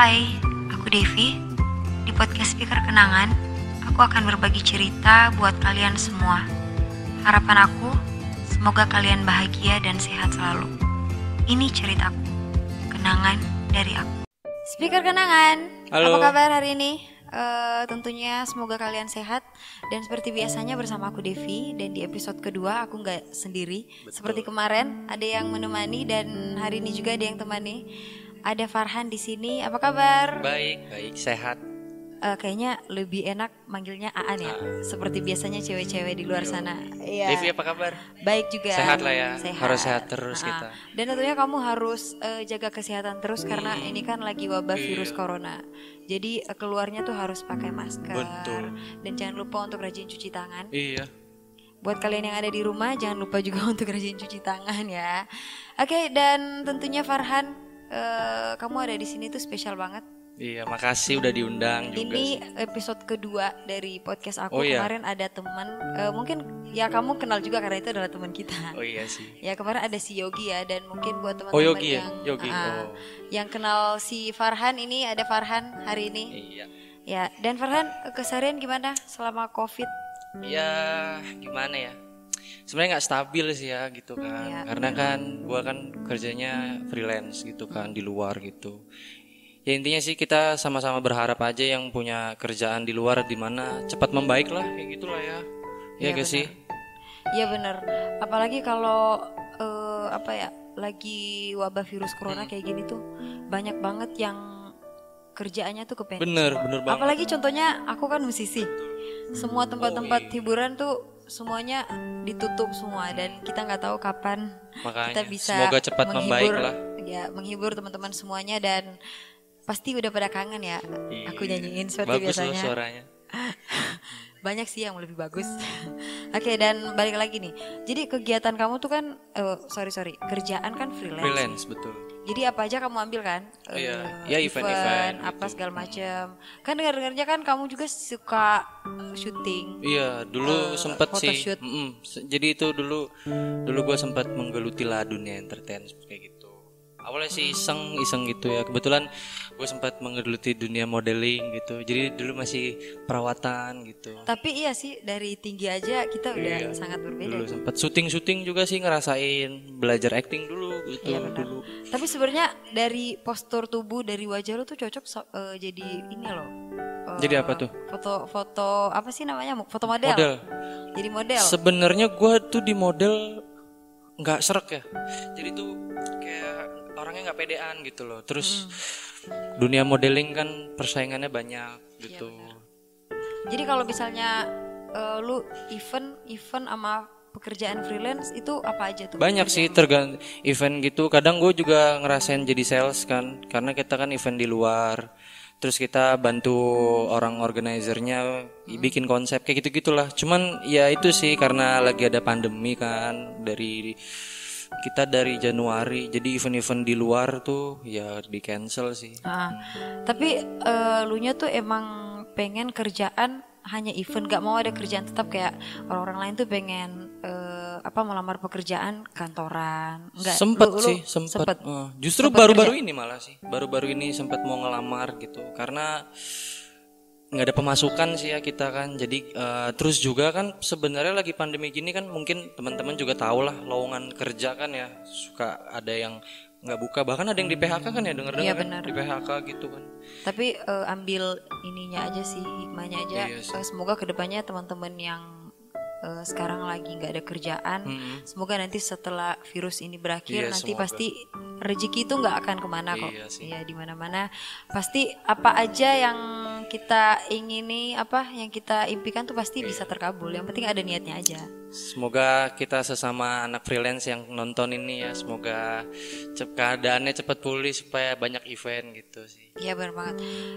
Hai, aku Devi. Di podcast Speaker Kenangan, aku akan berbagi cerita buat kalian semua. Harapan aku, semoga kalian bahagia dan sehat selalu. Ini ceritaku, kenangan dari aku. Speaker Kenangan, Halo. apa kabar hari ini? Eh, tentunya semoga kalian sehat dan seperti biasanya bersama aku Devi dan di episode kedua aku nggak sendiri seperti kemarin ada yang menemani dan hari ini juga ada yang temani ada Farhan di sini apa kabar Baik, baik, sehat. Eh, kayaknya lebih enak manggilnya Aan ya seperti biasanya cewek-cewek di luar sana iya Devi apa kabar? baik juga Sehat lah ya. Harus sehat terus Ah, kita. dan tentunya kamu harus eh, jaga kesehatan terus karena Hmm. ini kan lagi wabah Iya. virus corona jadi eh, keluarnya tuh harus pakai masker Betul. dan jangan lupa untuk rajin cuci tangan Iya. buat kalian yang ada di rumah jangan lupa juga untuk rajin cuci tangan ya oke dan tentunya Farhan eh, kamu ada di sini tuh spesial banget Iya, makasih udah diundang juga. ini episode kedua dari podcast aku Oh, iya. kemarin ada teman eh, mungkin ya kamu kenal juga karena itu adalah teman kita Oh iya sih. Ya kemarin ada si Yogi ya dan mungkin buat teman-teman Oh, Yogi ya? yang Yogi, ah, oh. yang kenal si Farhan ini ada Farhan hari ini. Iya. Ya, dan Farhan keseharian gimana selama Covid? Ya, gimana ya? Sebenarnya nggak stabil sih ya gitu kan. Iya. Karena kan gua kan kerjanya freelance gitu kan di luar gitu. Ya intinya sih kita sama-sama berharap aja yang punya kerjaan di luar di mana cepat membaik lah kayak gitulah ya. Ya Iya, gak sih? Iya bener. Apalagi kalau eh, apa ya lagi wabah virus corona Hmm. kayak gini tuh banyak banget yang kerjaannya tuh kepen. Bener, bener banget. Apalagi contohnya aku kan musisi. Semua tempat-tempat Oh, iya. hiburan tuh semuanya ditutup semua dan kita nggak tahu kapan Makanya kita bisa semoga cepat menghibur, lah. ya menghibur teman-teman semuanya dan pasti udah pada kangen ya aku Iya. nyanyiin seperti Bagus loh biasanya suaranya. banyak sih yang lebih bagus oke dan balik lagi nih jadi kegiatan kamu tuh kan eh, sorry sorry kerjaan kan freelance, Freelance betul. jadi apa aja kamu ambil kan Eh, Iya. Ya, event-event apa gitu. segala macam kan dengar dengarnya kan kamu juga suka syuting Iya, dulu Eh, sempet sih. Mm-mm. Se- Jadi itu dulu dulu gue sempat menggeluti lah dunia entertain kayak gitu. Awalnya sih iseng iseng gitu ya. Kebetulan gue sempat menggeluti dunia modeling gitu. Jadi dulu masih perawatan gitu. tapi iya sih dari tinggi aja kita udah Iya. sangat berbeda Dulu sempat syuting-syuting juga sih ngerasain belajar acting dulu gitu Iya, benar. dulu. Tapi sebenarnya dari postur tubuh dari wajah lu tuh cocok so- eh, jadi ini loh. eh, Jadi apa tuh? Foto-foto apa sih namanya? Foto model. Model. Jadi model. Sebenarnya gue tuh di model nggak serak ya. Jadi tuh kayak orangnya nggak pedean gitu loh. Terus dunia modeling kan persaingannya banyak gitu. Jadi kalau misalnya eh, lu event event sama pekerjaan freelance itu apa aja tuh? banyak sih tergantung event gitu. Kadang gue juga ngerasain jadi sales kan, karena kita kan event di luar. Terus kita bantu orang organizernya bikin konsep kayak gitu gitulah. Cuman ya itu sih karena lagi ada pandemi kan dari kita dari Januari jadi event-event di luar tuh ya di cancel sih. Ah, tapi eh, lu nya tuh emang pengen kerjaan hanya event, gak mau ada kerjaan tetap kayak orang-orang lain tuh pengen eh, apa melamar pekerjaan kantoran. Enggak. sempet lu- lu sih sempet, sempet. Eh, justru baru-baru ini malah sih baru-baru ini sempat mau ngelamar gitu karena nggak ada pemasukan sih ya kita kan jadi eh, terus juga kan sebenarnya lagi pandemi gini kan mungkin teman-teman juga tahu lah lowongan kerja kan ya suka ada yang nggak buka bahkan ada yang di PHK kan ya dengar Iya, dengar benar. di PHK gitu kan Tapi eh, ambil ininya aja sih, hikmahnya aja. Iya sih. Eh, semoga ke depannya teman-teman yang eh, sekarang lagi nggak ada kerjaan, Mm-mm. semoga nanti setelah virus ini berakhir, Iya, nanti semoga. pasti rezeki itu nggak akan ke mana kok. Iya sih. Iya di mana-mana pasti apa aja yang kita ingini, apa yang kita impikan tuh pasti bisa terkabul. Yang penting ada niatnya aja. Semoga kita sesama anak freelance yang nonton ini ya semoga keadaannya cepat pulih supaya banyak event gitu sih. Iya benar banget.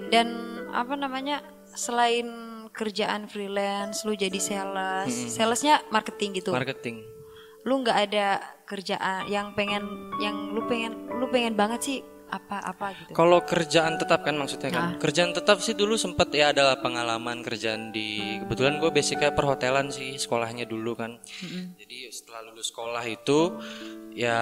Dan apa namanya selain kerjaan freelance, lu jadi sales, salesnya marketing gitu. Marketing. lu nggak ada kerjaan yang pengen yang lu pengen lu pengen banget sih apa apa gitu Kalau kerjaan tetap kan maksudnya kan. Nah. Kerjaan tetap sih dulu sempat ya ada pengalaman kerjaan di kebetulan gue basicnya perhotelan sih sekolahnya dulu kan. Jadi setelah lulus sekolah itu ya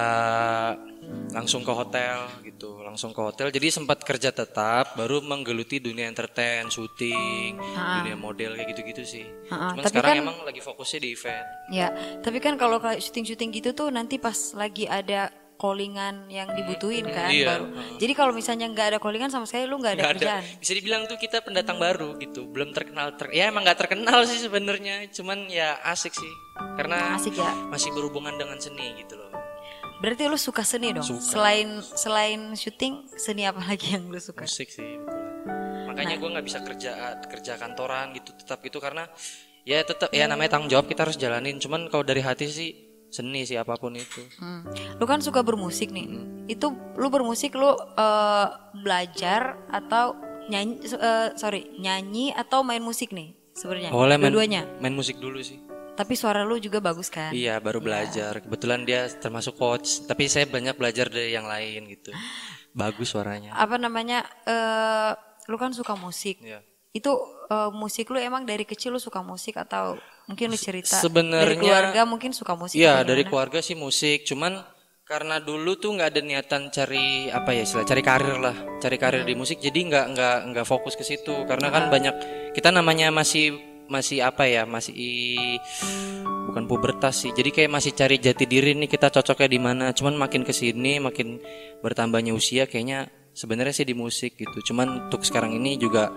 langsung ke hotel gitu, langsung ke hotel. Jadi sempat kerja tetap baru menggeluti dunia entertain, syuting, dunia model kayak gitu-gitu sih. Ah, Cuman tapi sekarang kan- emang lagi fokusnya di event. Ya, tapi kan kalau kayak syuting-syuting gitu tuh nanti pas lagi ada callingan yang dibutuhin kan Iya, baru. Jadi kalau misalnya nggak ada callingan sama sekali lu nggak ada ada. kerjaan. Bisa dibilang tuh kita pendatang baru gitu, belum terkenal. Ter ya emang nggak terkenal sih sebenarnya, cuman ya asik sih, karena Asik ya. masih berhubungan dengan seni gitu loh. Berarti lu suka seni dong. Suka. Selain selain syuting, seni apa lagi yang lu suka? Musik sih, betul. Makanya gue nggak bisa kerja kerja kantoran gitu, tetap gitu karena ya tetap ya namanya tanggung jawab kita harus jalanin. Cuman kalau dari hati sih seni sih apa pun itu. Hmm. Lu kan suka bermusik nih. Hmm. Itu lu bermusik lu eh, belajar atau nyanyi eh, sorry, nyanyi atau main musik nih sebenarnya? Awalnya main, main musik dulu sih. Tapi suara lu juga bagus kan? Iya, baru belajar. Kebetulan dia termasuk coach, tapi saya banyak belajar dari yang lain gitu. Bagus suaranya. Apa namanya? eh lu kan suka musik. Iya. Itu eh, musik lu emang dari kecil lu suka musik atau mungkin lu cerita? Sebenarnya- dari keluarga mungkin suka musik? Iya dari keluarga sih musik, cuman karena dulu tuh nggak ada niatan cari apa ya istilah cari karir lah, cari karir di musik, jadi nggak nggak nggak fokus ke situ. Karena kan banyak kita namanya masih masih apa ya masih bukan pubertas sih, jadi kayak masih cari jati diri nih kita cocoknya di mana, cuman makin ke sini makin bertambahnya usia kayaknya sebenarnya sih di musik gitu, cuman untuk sekarang ini juga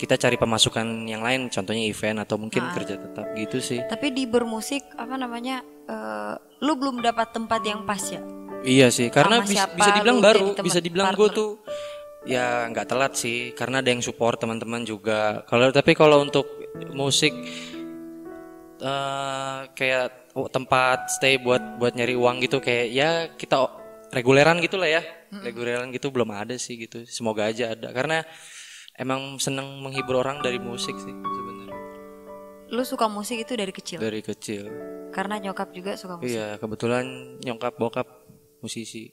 kita cari pemasukan yang lain, contohnya event atau mungkin kerja tetap gitu sih. Tapi di bermusik apa namanya? eh, lu belum dapat tempat yang pas ya? Iya sih, karena bis- siapa bisa dibilang baru, bisa dibilang gue tuh ya nggak telat sih, karena ada yang support teman-teman juga. Kalau tapi kalau untuk musik eh kayak oh, tempat stay buat buat nyari uang gitu kayak ya kita reguleran gitu lah ya, reguleran gitu belum ada sih gitu. Semoga aja ada, karena emang seneng menghibur orang dari musik sih sebenarnya Lu suka musik itu dari kecil? dari kecil. Karena nyokap juga suka musik. Iya, kebetulan nyokap bokap musisi.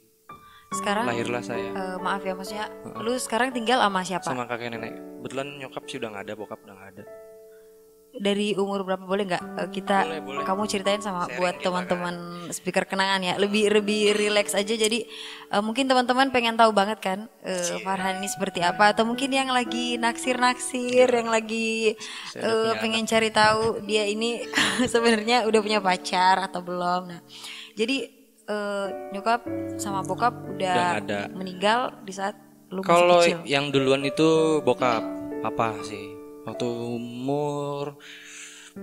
Sekarang Lahirlah saya. eh, maaf ya maksudnya, lu sekarang tinggal sama siapa? sama kakek nenek. Kebetulan nyokap sih udah nggak ada, bokap udah nggak ada. Dari umur berapa boleh nggak eh, kita Boleh, boleh. kamu ceritain sama Sharing buat kita teman-teman speaker kenangan ya, lebih lebih relax aja. Jadi eh, mungkin teman-teman pengen tahu banget kan eh, Farhan ini seperti apa, atau mungkin yang lagi naksir-naksir, yang lagi eh, pengen cari tahu dia ini sebenarnya udah punya pacar atau belum. Nah, jadi eh, nyokap sama bokap udah, Udah ada. meninggal di saat lu Kalau yang duluan itu bokap, papa sih. Waktu umur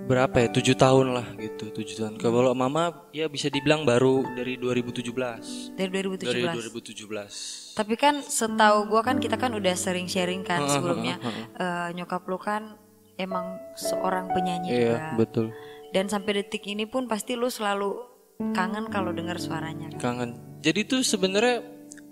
berapa ya? Tujuh tahun lah gitu, tujuh tahun. Kalau mama ya bisa dibilang baru dari 2017. Dari 2017. Dari 2017. Tapi kan setahu gua kan kita kan udah sering sharing kan sebelumnya Eh, nyokap lu kan emang seorang penyanyi juga. Iya, betul. Dan sampai detik ini pun pasti lu selalu kangen kalau dengar suaranya kan. Kangen. Jadi tuh sebenarnya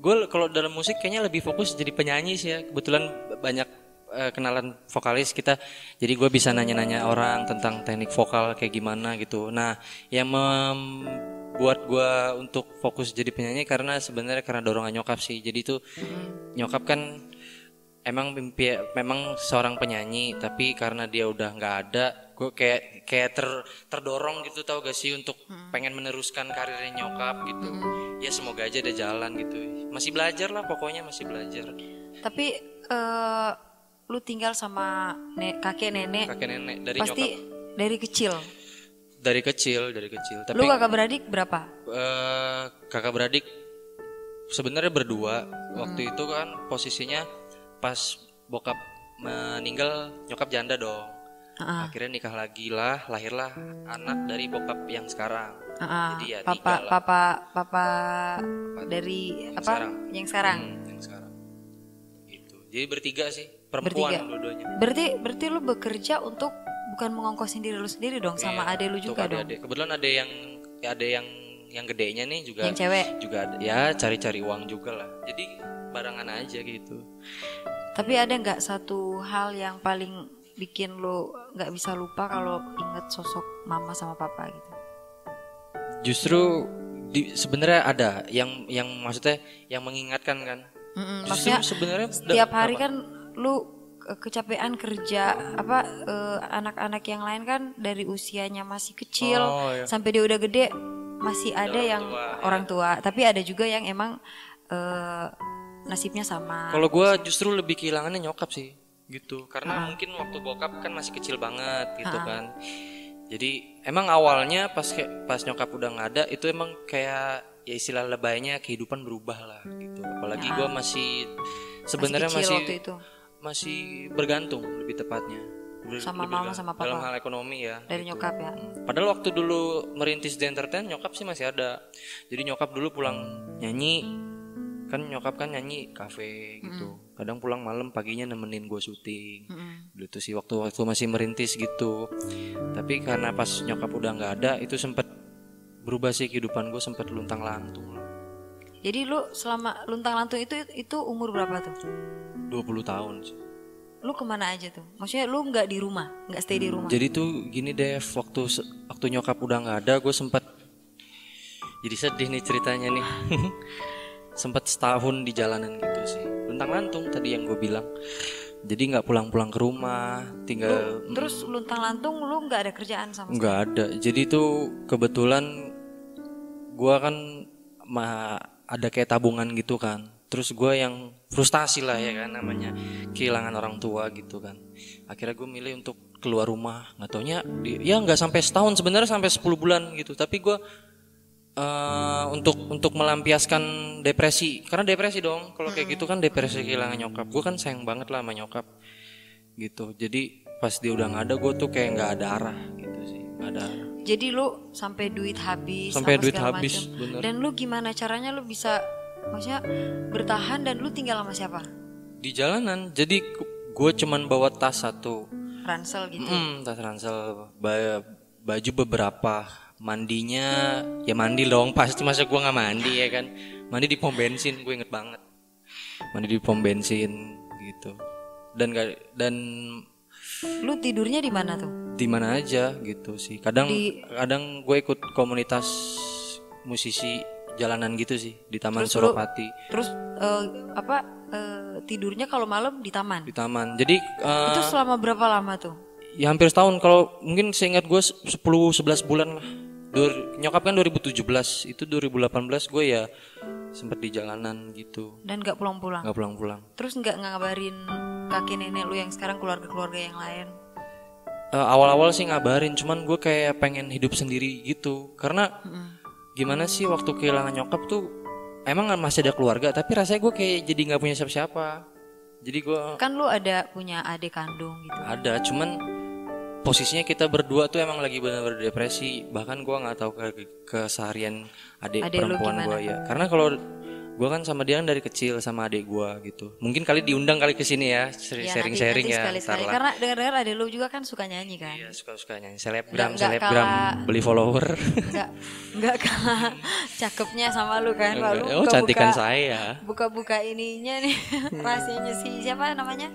gue kalau dalam musik kayaknya lebih fokus jadi penyanyi sih ya. Kebetulan banyak eh, kenalan vokalis kita. Jadi gue bisa nanya-nanya orang tentang teknik vokal kayak gimana gitu. Nah, yang membuat gue untuk fokus jadi penyanyi karena sebenarnya karena dorongan nyokap sih. Jadi tuh nyokap kan emang mimpi memang seorang penyanyi tapi karena dia udah nggak ada gue kayak kayak ter terdorong gitu tau gak sih untuk pengen meneruskan karirnya nyokap gitu ya semoga aja ada jalan gitu masih belajar lah pokoknya masih belajar Tapi eh, lu tinggal sama ne- kakek nenek kakek nenek dari pasti nyokap dari kecil. dari kecil dari kecil tapi Lu kakak beradik berapa? eh, kakak beradik sebenarnya berdua waktu itu kan posisinya pas bokap meninggal nyokap janda dong Ah, akhirnya nikah lagi lah lahirlah anak dari bokap yang sekarang ah. jadi ya papa lah papa papa dari apa? sekarang. Yang sekarang. Hmm, yang sekarang jadi bertiga sih perempuan Bertiga. dua-duanya Berarti berarti lu bekerja untuk bukan mengongkosin diri lu sendiri dong sama Iya, ade lu juga dong. adik-adik. kebetulan ada yang ya ada yang yang gedenya nih juga Yang cewek. juga ada ya cari-cari uang juga lah jadi barengan aja gitu Tapi ada nggak satu hal yang paling bikin lu nggak bisa lupa kalau inget sosok mama sama papa gitu? Justru sebenarnya ada yang yang maksudnya yang mengingatkan kan. Justru maksudnya sebenarnya setiap hari apa? kan lu kecapean kerja apa eh, anak-anak yang lain kan dari usianya masih kecil Oh, iya. sampai dia udah gede masih ada yang orang tua. Tapi ada juga yang emang eh, nasibnya sama. Kalau gua justru lebih kehilangannya nyokap sih gitu. Karena mungkin waktu bokap kan masih kecil banget gitu kan. Jadi emang awalnya pas pas nyokap udah nggak ada itu emang kayak ya istilah lebaynya kehidupan berubah lah gitu apalagi gua masih sebenarnya masih waktu itu. masih bergantung lebih tepatnya Ber- Sama lebih mama sama dalam papa. hal ekonomi ya dari nyokap ya Padahal waktu dulu merintis di entertain nyokap sih masih ada. Jadi nyokap dulu pulang nyanyi kan nyokap kan nyanyi kafe gitu. Kadang pulang malam paginya nemenin gue syuting. Dulu tuh sih waktu waktu masih merintis gitu. Tapi karena pas nyokap udah nggak ada itu sempet berubah sih kehidupan gue sempet luntang lantung lah. jadi lu selama luntang lantung itu itu umur berapa tuh 20 tahun sih. lu ke mana aja tuh maksudnya lu nggak di rumah nggak stay di rumah Jadi tuh gini Dev, waktu waktu nyokap udah nggak ada, gue sempet jadi sedih nih ceritanya nih. sempet setahun di jalanan gitu sih, luntang lantung tadi yang gue bilang. Jadi nggak pulang-pulang ke rumah, tinggal terus luntang lantung lu nggak ada kerjaan sama sekali nggak ada. Jadi tuh kebetulan gue kan ma ada kayak tabungan gitu kan. Terus gue yang frustasi lah ya kan namanya kehilangan orang tua gitu kan. Akhirnya gue milih untuk keluar rumah. Nggak taunya di- ya nggak sampai setahun sebenarnya sampai 10 bulan gitu. Tapi gue eh, untuk untuk melampiaskan depresi karena depresi dong. Kalau kayak gitu kan depresi kehilangan nyokap. Gue kan sayang banget lah sama nyokap gitu. Jadi pas dia udah nggak ada gue tuh kayak nggak ada arah gitu sih. Nggak ada arah. Jadi lu sampai duit habis, Sampai duit habis, macem. bener. Dan lu gimana caranya lu bisa, maksudnya bertahan dan lu tinggal sama siapa? di jalanan jadi gue cuman bawa tas satu Ransel gitu. Hmm, tas ransel ba- baju beberapa mandinya ya mandi dong pasti masa gue nggak mandi ya kan mandi di pom bensin gue inget banget mandi di pom bensin gitu dan dan Lu tidurnya di mana tuh? Di mana aja gitu sih kadang kadang gue ikut komunitas musisi jalanan gitu sih di Taman Terus lu- Suropati Terus eh, apa eh, tidurnya kalau malam di taman? di taman jadi eh, Itu selama berapa lama tuh? Ya hampir setahun kalau mungkin seingat gue 10 11 bulan lah. Dur, nyokap kan 2017, itu 2018 gue ya sempet di jalanan gitu. Dan nggak pulang-pulang. nggak pulang-pulang. Terus nggak ngabarin kakek nenek lu yang sekarang keluarga-keluarga yang lain? Eh, awal-awal sih ngabarin, cuman gue kayak pengen hidup sendiri gitu. Karena gimana sih waktu kehilangan nyokap tuh emang masih ada keluarga, tapi rasanya gue kayak jadi nggak punya siapa-siapa. Jadi gue Kan lu ada punya adik kandung gitu. ada cuman posisinya kita berdua tuh emang lagi benar-benar depresi bahkan gua nggak tahu ke keseharian adik, Adik perempuan gua ya karena kalau gua kan sama dia kan dari kecil sama adik gua gitu mungkin kali diundang kali ke sini ya seri- Ya, sharing-sharing nanti, ya nanti lah. Karena dengar-dengar adik lu juga kan suka nyanyi kan. Iya, suka-suka nyanyi selebgram Nggak- nggak selebgram kalah- beli follower Enggak enggak kalah cakepnya sama lu kan. Lalu oh cantikan saya Buka-buka ininya nih rahasianya si siapa namanya?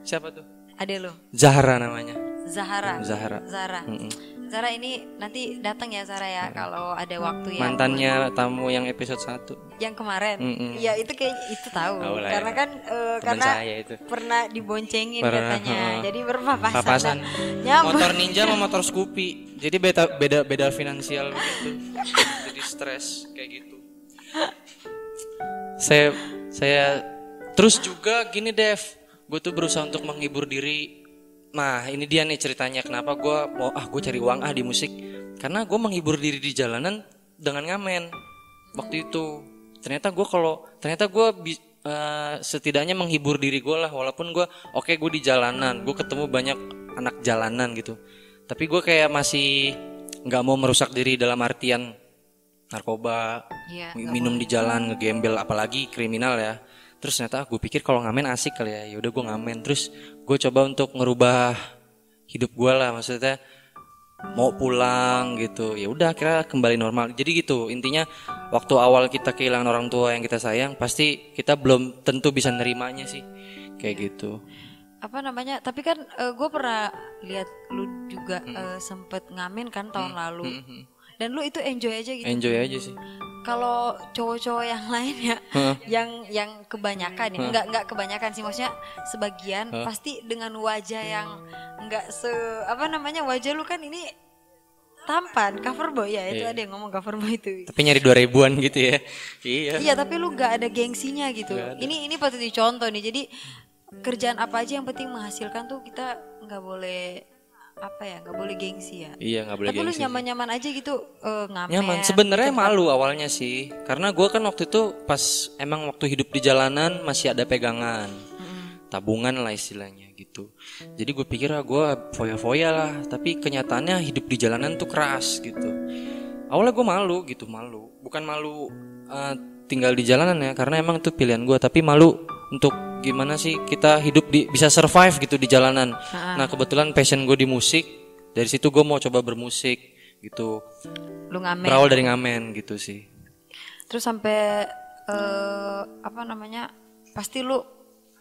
siapa tuh Adek lu. Zahra namanya Zahara. Zahra Zara. Mm-mm. Zara ini nanti datang ya Zara ya kalau ada waktu ya. mantannya tamu yang episode 1 yang kemarin. Mm-mm. Iya, itu kayak itu tahu. Lah karena ya. kan Teman karena itu. pernah diboncengin Pernah, katanya. heeh. Jadi berpapasan. papasan Nyambung. motor ninja sama motor Scoopy jadi beda beda beda finansial gitu jadi stres kayak gitu saya saya terus juga gini Dev gue tuh berusaha untuk menghibur diri nah ini dia nih ceritanya kenapa gue mau ah gue cari uang ah di musik. Karena gue menghibur diri di jalanan dengan ngamen waktu itu. Ternyata gue kalau ternyata gue eh, setidaknya menghibur diri gue lah walaupun gue oke gue di jalanan gue ketemu banyak anak jalanan gitu. Tapi gue kayak masih nggak mau merusak diri dalam artian narkoba mi- minum di jalan ngegembel apalagi kriminal ya. Terus ternyata gue pikir kalau ngamen asik kali ya. Ya udah gue ngamen terus gue coba untuk ngerubah hidup gue lah maksudnya mau pulang gitu. Ya udah akhirnya kembali normal. Jadi gitu intinya waktu awal kita kehilangan orang tua yang kita sayang pasti kita belum tentu bisa nerimanya sih. Kayak gitu. Apa namanya? Tapi kan gue pernah lihat lu juga eh, sempet ngamen kan tahun lalu dan lu itu enjoy aja gitu. Enjoy aja sih. Kalau cowok-cowok yang lain ya Hah? yang yang kebanyakan ya. Nggak nggak kebanyakan sih maksudnya sebagian Hah? pasti dengan wajah yang nggak se apa namanya wajah lu kan ini tampan cover boy ya itu Iya. ada yang ngomong cover boy itu. Tapi nyari dua ribuan gitu ya. Iya. Iya tapi lu nggak ada gengsinya gitu. Ini ini patut dicontoh nih. Jadi kerjaan apa aja yang penting menghasilkan tuh kita nggak boleh apa ya nggak boleh gengsi ya. Iya nggak boleh tapi lu gengsi sih. nyaman-nyaman aja gitu eh, ngamen nyaman. Sebenarnya malu awalnya sih. Karena gue kan waktu itu pas emang waktu hidup di jalanan masih ada pegangan. Tabungan lah istilahnya gitu. Jadi gue pikir ah gue foya-foya lah. Tapi kenyataannya hidup di jalanan tuh keras gitu. Awalnya gue malu gitu malu. Bukan malu eh, tinggal di jalanan ya karena emang itu pilihan gue tapi malu untuk gimana sih kita hidup di bisa survive gitu di jalanan nah kebetulan passion gue di musik dari situ gue mau coba bermusik gitu lu ngamen berawal dari ngamen gitu sih Terus sampai eh apa namanya? Pasti lu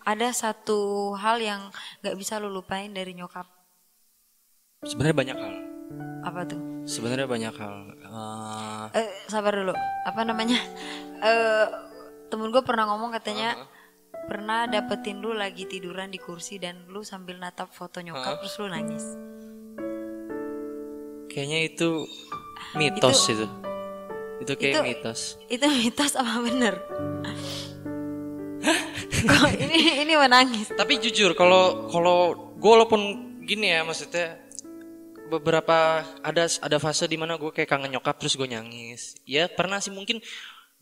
ada satu hal yang nggak bisa lu lupain dari nyokap. sebenarnya banyak hal Apa tuh? sebenarnya banyak hal Eh, Eh sabar dulu. Apa namanya? Eh temen gue pernah ngomong katanya pernah dapetin lu lagi tiduran di kursi dan lu sambil natap foto nyokap terus lu nangis. kayaknya itu mitos itu itu, kayak Itu- mitos Itu mitos apa bener? Kok ini ini menangis? tapi jujur kalau kalau gue walaupun gini ya maksudnya beberapa ada ada fase di mana gue kayak kangen nyokap terus gue nyangis ya pernah sih mungkin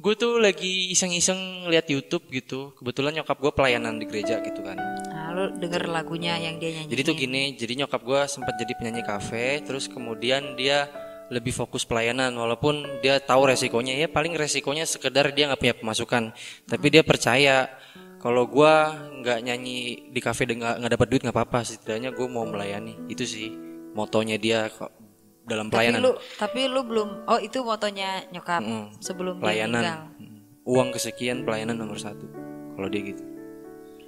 gue tuh lagi iseng-iseng lihat YouTube gitu. Kebetulan nyokap gue pelayanan di gereja gitu kan. Nah, lu denger lagunya yang dia nyanyi. Jadi tuh gini, jadi nyokap gue sempat jadi penyanyi kafe, terus kemudian dia lebih fokus pelayanan, walaupun dia tahu resikonya. Ya paling resikonya sekedar dia nggak punya pemasukan, tapi dia percaya kalau gue nggak nyanyi di kafe nggak dapat duit nggak apa-apa, setidaknya gue mau melayani, itu sih motonya dia dalam Tapi pelayanan, lu tapi lu belum oh itu motonya nyokap Mm, sebelum dia meninggal. pelayanan, Mm, uang kesekian pelayanan nomor satu, kalau dia gitu.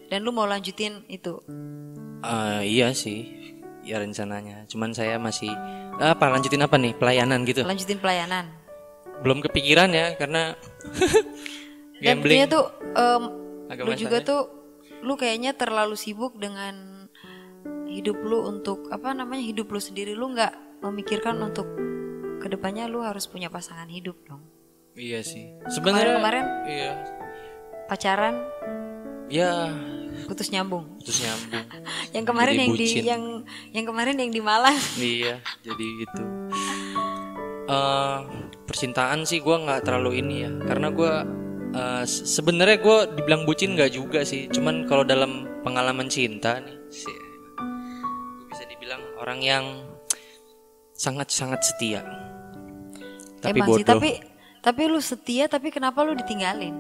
Dan lu mau lanjutin itu. Eh, iya sih, ya rencananya. Cuman saya masih apa lanjutin apa nih pelayanan gitu. Lanjutin pelayanan. Belum kepikiran ya karena Dan gambling. intinya tuh Agak lu juga tuh lu kayaknya terlalu sibuk dengan hidup lu untuk apa namanya hidup lu sendiri lu nggak memikirkan untuk ke depannya lu harus punya pasangan hidup dong. Iya sih. Sebenarnya Kemarin-kemarin iya. pacaran Ya, putus nyambung. terus nyambung. Yang kemarin Jadi yang di yang yang kemarin yang di Malang. iya, jadi gitu. eh percintaan sih gua nggak terlalu ini ya, karena gua eh, se- sebenarnya gue dibilang bucin nggak juga sih, cuman kalau dalam pengalaman cinta nih, sih, gua bisa dibilang orang yang sangat-sangat setia. Tapi Emang sih, bodoh. tapi tapi lu setia tapi kenapa lu ditinggalin?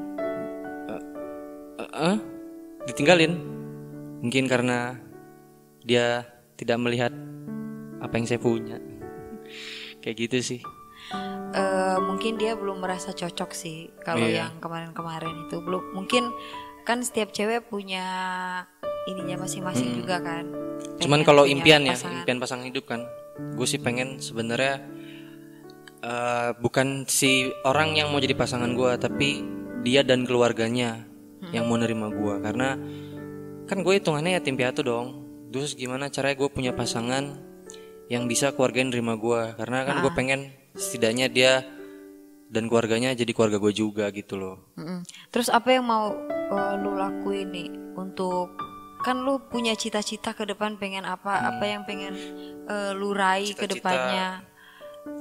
Eh, eh, ditinggalin mungkin karena dia tidak melihat apa yang saya punya kayak gitu sih Eh, mungkin dia belum merasa cocok sih kalau Iya. yang kemarin-kemarin itu belum mungkin kan setiap cewek punya ininya masing-masing juga kan Hmm. cuman kalau punya impian ya pasangan. impian pasangan hidup kan gue sih pengen sebenarnya eh, bukan si orang yang mau jadi pasangan gue tapi dia dan keluarganya Hmm. yang mau nerima gue karena kan gue hitungannya yatim piatu dong terus gimana caranya gue punya pasangan yang bisa keluargain nerima gue karena kan gue Ah. pengen setidaknya dia dan keluarganya jadi keluarga gue juga gitu loh Mm-mm. terus apa yang mau eh, lu lakuin nih untuk kan lu punya cita-cita ke depan pengen apa? Apa yang pengen eh, lu raih ke Hmm. Depannya?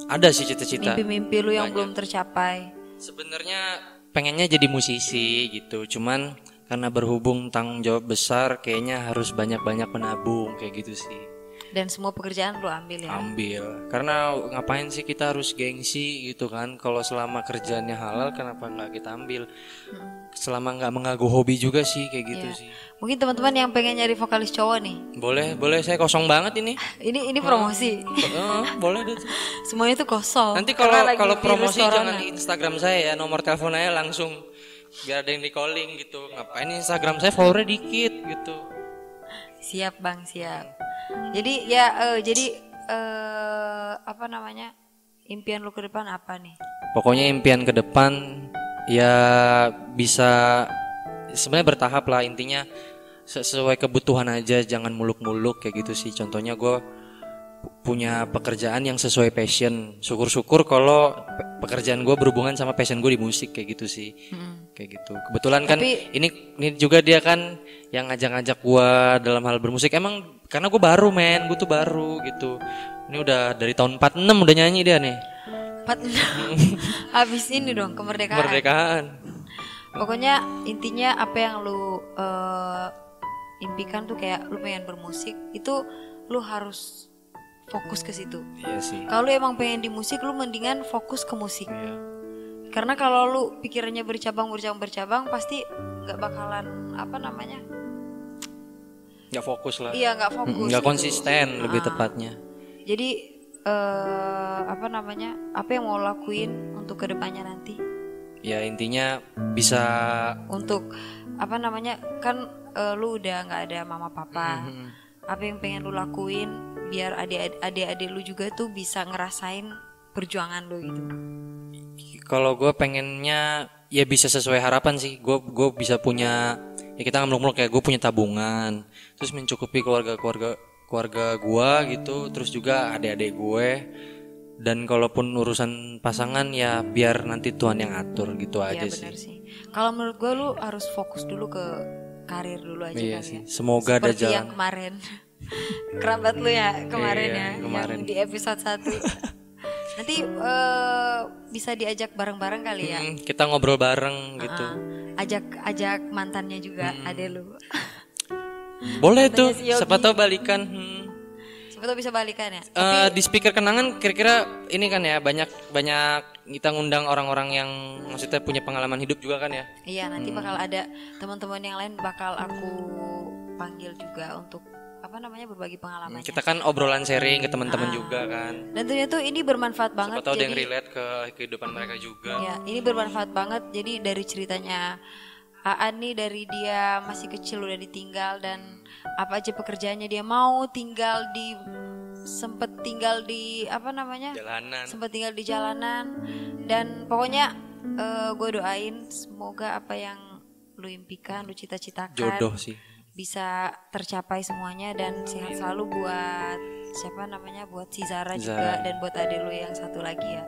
Ada sih cita-cita. Mimpi-mimpi lu yang belum tercapai. Sebenarnya pengennya jadi musisi gitu. Cuman karena berhubung tanggung jawab besar kayaknya harus banyak-banyak menabung kayak gitu sih dan semua pekerjaan lu ambil ya? Ambil. Karena ngapain sih kita harus gengsi gitu kan? Kalau selama kerjaannya halal kenapa nggak kita ambil? Selama nggak mengganggu hobi juga sih kayak gitu Iya. sih. Mungkin teman-teman yang pengen nyari vokalis cowok nih. Boleh boleh. Saya kosong banget ini. Ini ini promosi. Eh, boleh deh. Semuanya tuh kosong. Nanti kalau kalau promosi corona. jangan di Instagram saya ya. Nomor telepon aja langsung. Biar ada yang di calling gitu. Ngapain Instagram saya followernya dikit gitu. Siap bang. Siap jadi ya eh, jadi eh, apa namanya impian lu ke depan apa nih? Pokoknya impian ke depan ya bisa sebenarnya bertahap lah intinya sesuai kebutuhan aja jangan muluk-muluk kayak gitu sih. Contohnya gue punya pekerjaan yang sesuai passion. Syukur-syukur kalau pekerjaan gue berhubungan sama passion gue di musik kayak gitu sih. Kayak gitu. Kebetulan kan Tapi- ini ini juga dia kan yang ngajak-ngajak gue dalam hal bermusik. Emang karena gue baru men, gue tuh baru gitu. Ini udah dari tahun 46 udah nyanyi dia nih. Empat Habis ini dong kemerdekaan. Kemerdekaan. Pokoknya intinya apa yang lu eh, impikan tuh kayak lu pengen bermusik itu lu harus fokus ke situ. Iya sih. Kalau lu emang pengen di musik lu mendingan fokus ke musik. Iya. Karena kalau lu pikirannya bercabang bercabang bercabang pasti nggak bakalan apa namanya? Nggak fokus lah. Iya nggak fokus. Nggak gitu. konsisten lebih Ah. tepatnya. Jadi eh apa namanya? Apa yang mau lu lakuin untuk ke depannya nanti? Ya intinya bisa Untuk apa namanya? Kan eh, lu udah nggak ada mama papa. Mhm. Apa yang pengen lu lakuin biar adik-adik lu juga tuh bisa ngerasain perjuangan lu gitu. kalau gue pengennya ya bisa sesuai harapan sih. Gue gue bisa punya ya kita muluk-muluk kayak gue punya tabungan, terus mencukupi keluarga-keluarga keluarga gue gitu, terus juga adik-adik gue. Dan kalaupun urusan pasangan ya biar nanti Tuhan yang atur gitu aja Iya sih. sih. Kalau menurut gue lu harus fokus dulu ke karir dulu aja Iya kali sih. ya. Semoga ada Seperti yang jalan. kemarin. Kerabat lu ya kemarin Iya, ya kemarin. yang di episode 1. Nanti eh, bisa diajak bareng-bareng kali ya. Hmm, kita ngobrol bareng gitu. Ah, ajak ajak mantannya juga Hmm. ada lu. Boleh tuh, si siapa tahu balikan. Hmm. Siapa tahu bisa balikan ya. Eh, di speaker kenangan kira-kira ini kan ya banyak banyak kita ngundang orang-orang yang maksudnya punya pengalaman hidup juga kan ya. Iya, nanti Hmm. bakal ada teman-teman yang lain bakal aku panggil juga untuk apa namanya berbagi pengalamannya. Kita kan obrolan sharing ke teman-teman juga kan. Dan ternyata ini bermanfaat banget. Siapa tahu ada yang jadi- relate ke kehidupan mereka juga. Ya, ini bermanfaat banget. Jadi dari ceritanya Aan nih dari dia masih kecil udah ditinggal dan apa aja pekerjaannya dia mau tinggal di sempet tinggal di apa namanya? Jalanan. Sempet tinggal di jalanan dan pokoknya gue doain semoga apa yang lu impikan, lu cita-citakan Jodoh sih. Bisa tercapai semuanya dan sehat selalu buat siapa namanya buat si Zara, juga Zara. dan buat adik lu yang satu lagi ya.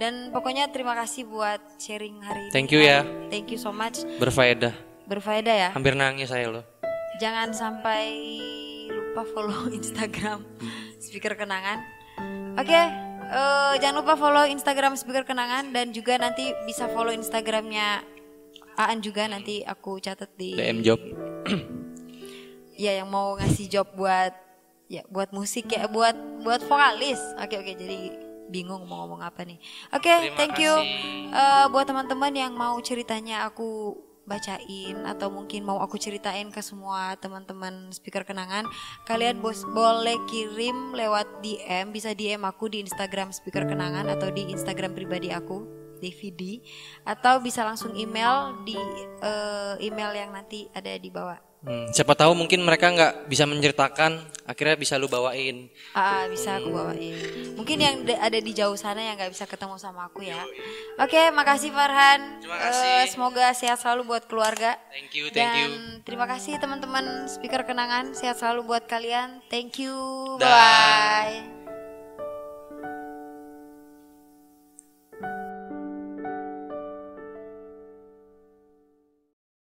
Dan pokoknya terima kasih buat sharing hari ini. Thank you ya. Thank you so much. Berfaedah. Berfaedah ya. Hampir nangis saya loh. Jangan sampai lupa follow Instagram Speaker Kenangan. Oke, eh, jangan lupa follow Instagram Speaker Kenangan dan juga nanti bisa follow Instagramnya Aan juga nanti aku catat di DM job. ya yang mau ngasih job buat ya buat musik ya buat buat vokalis. Oke oke jadi bingung mau ngomong apa nih. Oke Terima thank you. kasih. Eh, buat teman-teman yang mau ceritanya aku bacain atau mungkin mau aku ceritain ke semua teman-teman speaker kenangan kalian bos boleh kirim lewat DM bisa DM aku di Instagram speaker kenangan atau di Instagram pribadi aku DVD atau bisa langsung email di eh, email yang nanti ada di bawah Hmm, siapa tahu mungkin mereka nggak bisa menceritakan, akhirnya bisa lu bawain. Ah, bisa aku bawain. Mungkin yang da- ada di jauh sana yang nggak bisa ketemu sama aku ya. Oke, makasih Farhan. Terima Eh, kasih. semoga sehat selalu buat keluarga. Thank you, thank you. Dan terima kasih teman-teman speaker kenangan. Sehat selalu buat kalian. Thank you. Dah. Bye.